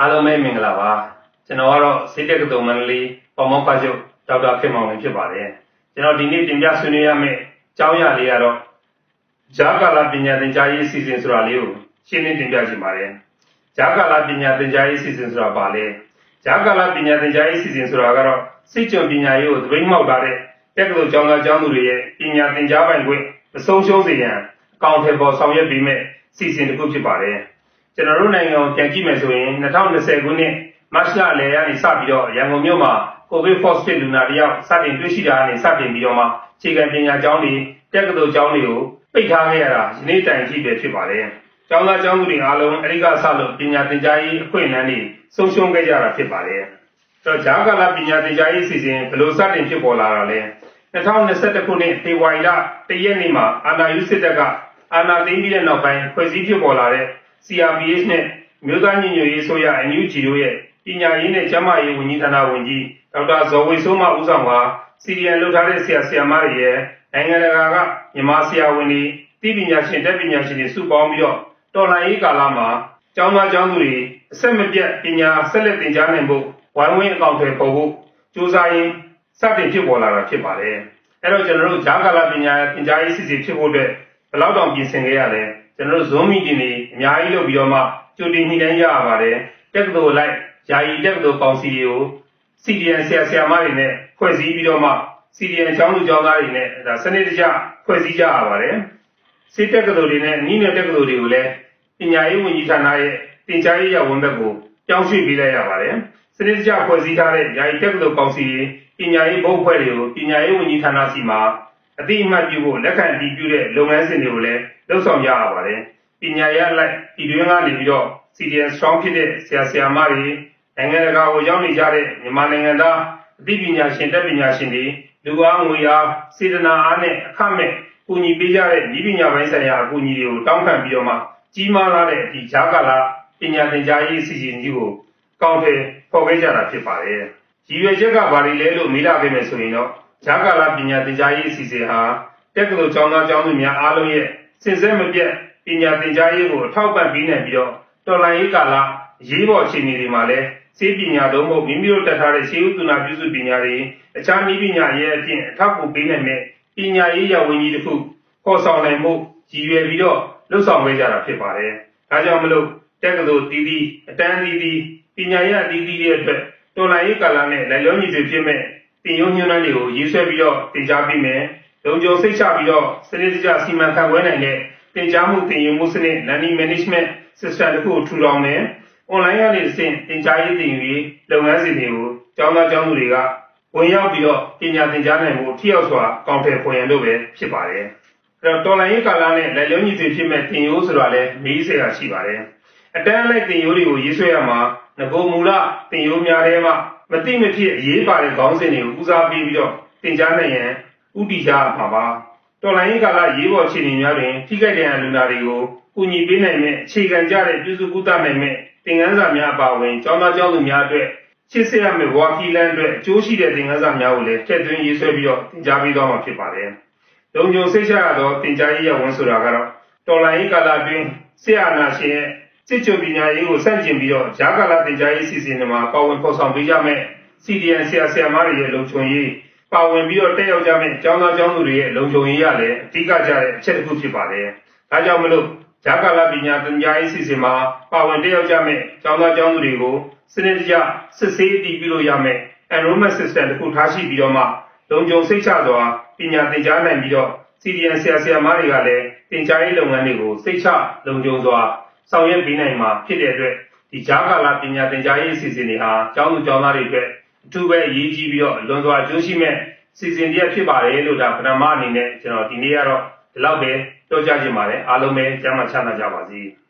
အားလုံးပဲမင်္ဂလာပါကျွန်တော်ကတော့စိတ်တက်ကတုံမန္တလေးပေါ်မောက်ဖတ်ချုပ်ဒေါက်တာခင်မောင်လင်းဖြစ်ပါတယ်ကျွန်တော်ဒီနေ့တင်ပြဆွေးနွေးရမယ့်အကြောင်းအရာလေးကတော့ဂျာကာလာပညာသင်ကြားရေးအစီအစဉ်ဆိုတာလေးကိုရှင်းလင်းတင်ပြချင်ပါတယ်ဂျာကာလာပညာသင်ကြားရေးအစီအစဉ်ဆိုတာဘာလဲဂျာကာလာပညာသင်ကြားရေးအစီအစဉ်ဆိုတာကတော့စိတ်ကြုံပညာရေးကိုသပိတ်မှောက်ထားတဲ့တက္ကသိုလ်ကျောင်းသားကျောင်းသူတွေရဲ့ပညာသင်ကြားပိုင်ခွင့်မဆုံးရှုံးစေရန်အ ကောင့်ထဲပေါ်ဆောင်ရွက်ပေးမယ့်အစီအစဉ်တစ်ခုဖြစ်ပါတယ်ကျွန်တော်တို့နိုင်ငံကိုပြန်ကြည့်မယ်ဆိုရင်2020ခုနှစ်မတ်လလယ်ကနေစပြီးတော့ရန်ကုန်မြို့မှာ COVID positive လူနာတယောက်စတင်တွေ့ရှိတာကနေစတင်ပြီးတော့မှခြေခံပညာကျောင်းတွေတက္ကသိုလ်ကျောင်းတွေကိုပိတ်ထားခဲ့ရတာဒီနေ့တိုင်ကြည့်ပဲဖြစ်ပါတယ်။ကျောင်းသားကျောင်းသူတွေအားလုံးအဲဒီကစလို့ပညာသင်ကြားရေးအခွင့်အလမ်းတွေဆုံးရှုံးခဲ့ကြတာဖြစ်ပါတယ်။အဲတော့ဂျာကာလာပညာသင်ကြားရေးအစီအစဉ်ဘယ်လိုစတင်ဖြစ်ပေါ်လာတာလဲ။2021ခုနှစ်ဖေဖော်ဝါရီလတရက်နေ့မှာအာဏာယူစစ်တပ်က အာဏာသိမ်းပြီးတဲ့နောက်ပိုင်းဖွဲ့စည်းဖြစ်ပေါ်လာတဲ့ CRPH နဲ့မြို့သားညီညွတ်ရေးဆိုရ NUG တို့ရဲ့ပညာရေးနဲ့ကျန်းမာရေးဝန်ကြီးဌာနဝန်ကြီးဒေါက်တာဇော်ဝေစိုးမဦးဆောင်က CDN လှုပ်ထားတဲ့ဆရာဆရာမတွေရဲ့နိုင်ငံတကာကမြန်မာဆရာဝန်တွေသိပညာရှင်တက်ပညာရှင်တွေစုပေါင်းပြီးတော့တော်လှန်ရေးကာလမှာကျောင်းသားကျောင်းသူတွေအဆက်မပြတ်ပညာဆက်လက်သင်ကြားနိုင်ဖို့ဝိုင်းဝန်းအကောင့်တွေပေါ်ဖို့စူးစမ်းရင်းစတင်ဖြစ်ပေါ်လာတာဖြစ်ပါတယ်။အဲ့တော့ကျွန်တော်တို့ဂျာကာလာပညာသင်ကြားရေးစီစဉ်ဖြစ်ဖို့အတွက် ဘယ်လောက်တောင်ပြင်ဆင်ခဲ့ရလဲကျွန်တော်တို့ Zoom meeting တွေအများကြီးလုပ်ပြီးတော့မှကြိုတင်ညှိနှိုင်းရရပါတယ်။တက္ကသိုလ်လိုက်ယာယီတက္ကသိုလ်ကောင်စီတွေကို CDN ဆရာဆရာမတွေနဲ့ဖွဲ့စည်းပြီးတော့မှ CDN ကျောင်းသူကျောင်းသားတွေနဲ့ဒါစနစ်တကျဖွဲ့စည်းကြရပါတယ်။စစ်တက္ကသိုလ်တွေနဲ့နှီးနယ်တက္ကသိုလ်တွေကိုလည်းပညာရေးဝန်ကြီးဌာနရဲ့တင်ကြားရေးရဝန်ဘက်ကိုပြောင်းရွှေ့ပေးလိုက်ရပါတယ်။စနစ်တကျဖွဲ့စည်းထားတဲ့ယာယီတက္ကသိုလ်ကောင်စီပညာရေးဘုတ်ဖွဲ့တွေကိုပညာရေးဝန်ကြီးဌာနစီမှာ အတိအမှတ်ပြုဖို့လက်ခံတည်ပြုတဲ့လုပ်ငန်းစဉ်တွေကိုလည်းလှုပ်ဆောင်ကြရပါတယ်။ပညာရေးလိုက်ဒီတွင်းကနေပြီးတော့ CDN strong ဖြစ်တဲ့ဆရာဆရာမတွေနိုင်ငံတကာကိုရောက်နေကြတဲ့မြန်မာနိုင်ငံသားအသိပညာရှင်တက်ပညာရှင်တွေလူအားငွေအားစေတနာအားနဲ့အခမဲ့ကူညီပေးကြတဲ့ဤပညာပိုင်းဆိုင်ရာအကူအညီတွေကိုတောင်းခံပြီးတော့မှကြီးမားလာတဲ့ဒီဂျာကာလာပညာသင်ကြားရေးအစီအစဉ်ကြီးကိုကောင်းတယ်ပေါ်ခဲ့ကြတာဖြစ်ပါတယ်။ရည်ရွယ်ချက်ကဘာတွေလဲလို့မေးလာခဲ့မယ်ဆိုရင်တော့ ဂျာကာလာပညာသင်ကြားရေးအစီအစဉ်ဟာတက္ကသိုလ်ကျောင်းသားကျောင်းသူများအားလုံးရဲ့စင်စစ်မပြတ်ပညာသင်ကြားရေးကိုအထောက်ပံ့ပေးနိုင်ပြီးတော့တော်လှန်ရေးကာလရေးပေါ်အခြေအနေတွေမှာလည်းစေပညာသုံးဖို့မိမိတို့တက်ထားတဲ့ရှေးဥတုနာပြုစုပညာတွေအခြားနည်းပညာရဲ့အပြင်အထောက်အကူပေးနိုင်တဲ့ပညာရေးရဝန်ကြီးတစ်ခုခေါ်ဆောင်နိုင်မှုရည်ရွယ်ပြီးတော့လှုပ်ဆောင်ခဲ့ကြတာဖြစ်ပါတယ်။ဒါကြောင့်မလို့တက္ကသိုလ်တီးတီးအတန်းတီးတီးပညာရေးတီးတီးရဲ့အတွက်တော်လှန်ရေးကာလနဲ့လည်းလုံးညီတွေဖြစ်မဲ့ သင်ယုံညွှန်းတမ်းတွေကိုရေးဆွဲပြီးတော့သင်ကြားပေးမယ်။လုံခြုံစိတ်ချပြီးတော့စနစ်တကျစီမံခန့်ခွဲနိုင်တဲ့သင်ကြားမှုသင်ယူမှုစနစ် learning management system တစ်ခုကိုထူထောင်မယ်။ online ကနေစင်သင်ကြားရေးသင်ယူရေးလုပ်ငန်းစဉ်တွေကိုကျောင်းသားကျောင်းသူတွေကဝင်ရောက်ပြီးတော့ပညာသင်ကြားနိုင်မှုထိရောက်စွာကောင်းထည်ဖော်ရန်လို့ပဲဖြစ်ပါတယ်။အဲ့တော့တော်လိုင်းရေးကာလနဲ့လက်လျုံညီတွေဖြစ်မဲ့သင်ယူဆိုတာလည်းမေးစရာရှိပါတယ်။အတန်းလိုက်သင်ယူတွေကိုရေးဆွဲရမှာငကိုမူလသင်ယူများထဲမှာ မတိမဖြစ်အရေးပါတဲ့ခေါင်းစဉ်တွေကိုဦးစားပေးပြီးတော့တင်ကြားနိုင်ရန်ဥတီရမှာပါတော်လိုင်းရေးကာလရေးပေါ်အခြေအနေများတွင်ထိခိုက်တဲ့လူနာတွေကိုကူညီပေးနိုင်တဲ့အခြေခံကြတဲ့ပြုစုကုသနိုင်တဲ့သင်ခန်းစာများအပါအဝင်ကျောင်းသားကျောင်းသူများအတွက်ရှင်းဆက်ရမယ့်ဝါကီလန်အတွက်အကျိုးရှိတဲ့သင်ခန်းစာများကိုလည်းထည့်သွင်းရေးဆွဲပြီးတော့သင်ကြားပေးသွားမှာဖြစ်ပါတယ်။လုံခြုံစိတ်ချရသောသင်ကြားရေးရဝန်ဆိုတာကတော့တော်လိုင်းရေးကာလအတွင်းဆရာနာရှင်ရဲ့ စစ်ချုပ်ပညာရေးကိုစန့်ကျင်ပြီးတော့ဂျာကာလာတင်ကြားရေးစီစဉ်တွေမှာပါဝင်ဖော်ဆောင်ပေးကြမယ် CDN ဆရာဆရာမတွေရဲ့လုံခြုံရေးပါဝင်ပြီးတော့တက်ရောက်ကြမယ်ကျောင်းသားကျောင်းသူတွေရဲ့လုံခြုံရေးရလည်းအဓိကကြတဲ့အချက်တစ်ခုဖြစ်ပါတယ်။ဒါကြောင့်မလို့ဂျာကာလာပညာတင်ကြားရေးစီစဉ်မှာပါဝင်တက်ရောက်ကြမယ်ကျောင်းသားကျောင်းသူတွေကိုစနစ်တကျစစ်ဆေးတည်ပြုလို့ရမယ် enrollment system တစ်ခုထားရှိပြီးတော့မှလုံခြုံစိတ်ချစွာပညာသင်ကြားနိုင်ပြီးတော့ CDN ဆရာဆရာမတွေကလည်းသင်ကြားရေးလုပ်ငန်းတွေကိုစိတ်ချလုံခြုံစွာ ဆောင်ရွက်ပေးနိုင်မှာဖြစ်တဲ့အတွက်ဒီဂျာကာလာပညာသင်ကြားရေးအစီအစဉ်တွေဟာကျောင်းသူကျောင်းသားတွေအတွက်အထူးပဲအရေးကြီးပြီးတော့လွန်စွာအကျိုးရှိမဲ့စီစဉ်တည်းဖြစ်ပါတယ်လို့ဒါပထမအနေနဲ့ကျွန်တော်ဒီနေ့ကတော့ဒီလောက်ပဲပြောကြားချင်ပါတယ်အားလုံးပဲကျမ်းမာချမ်းသာကြပါစေ။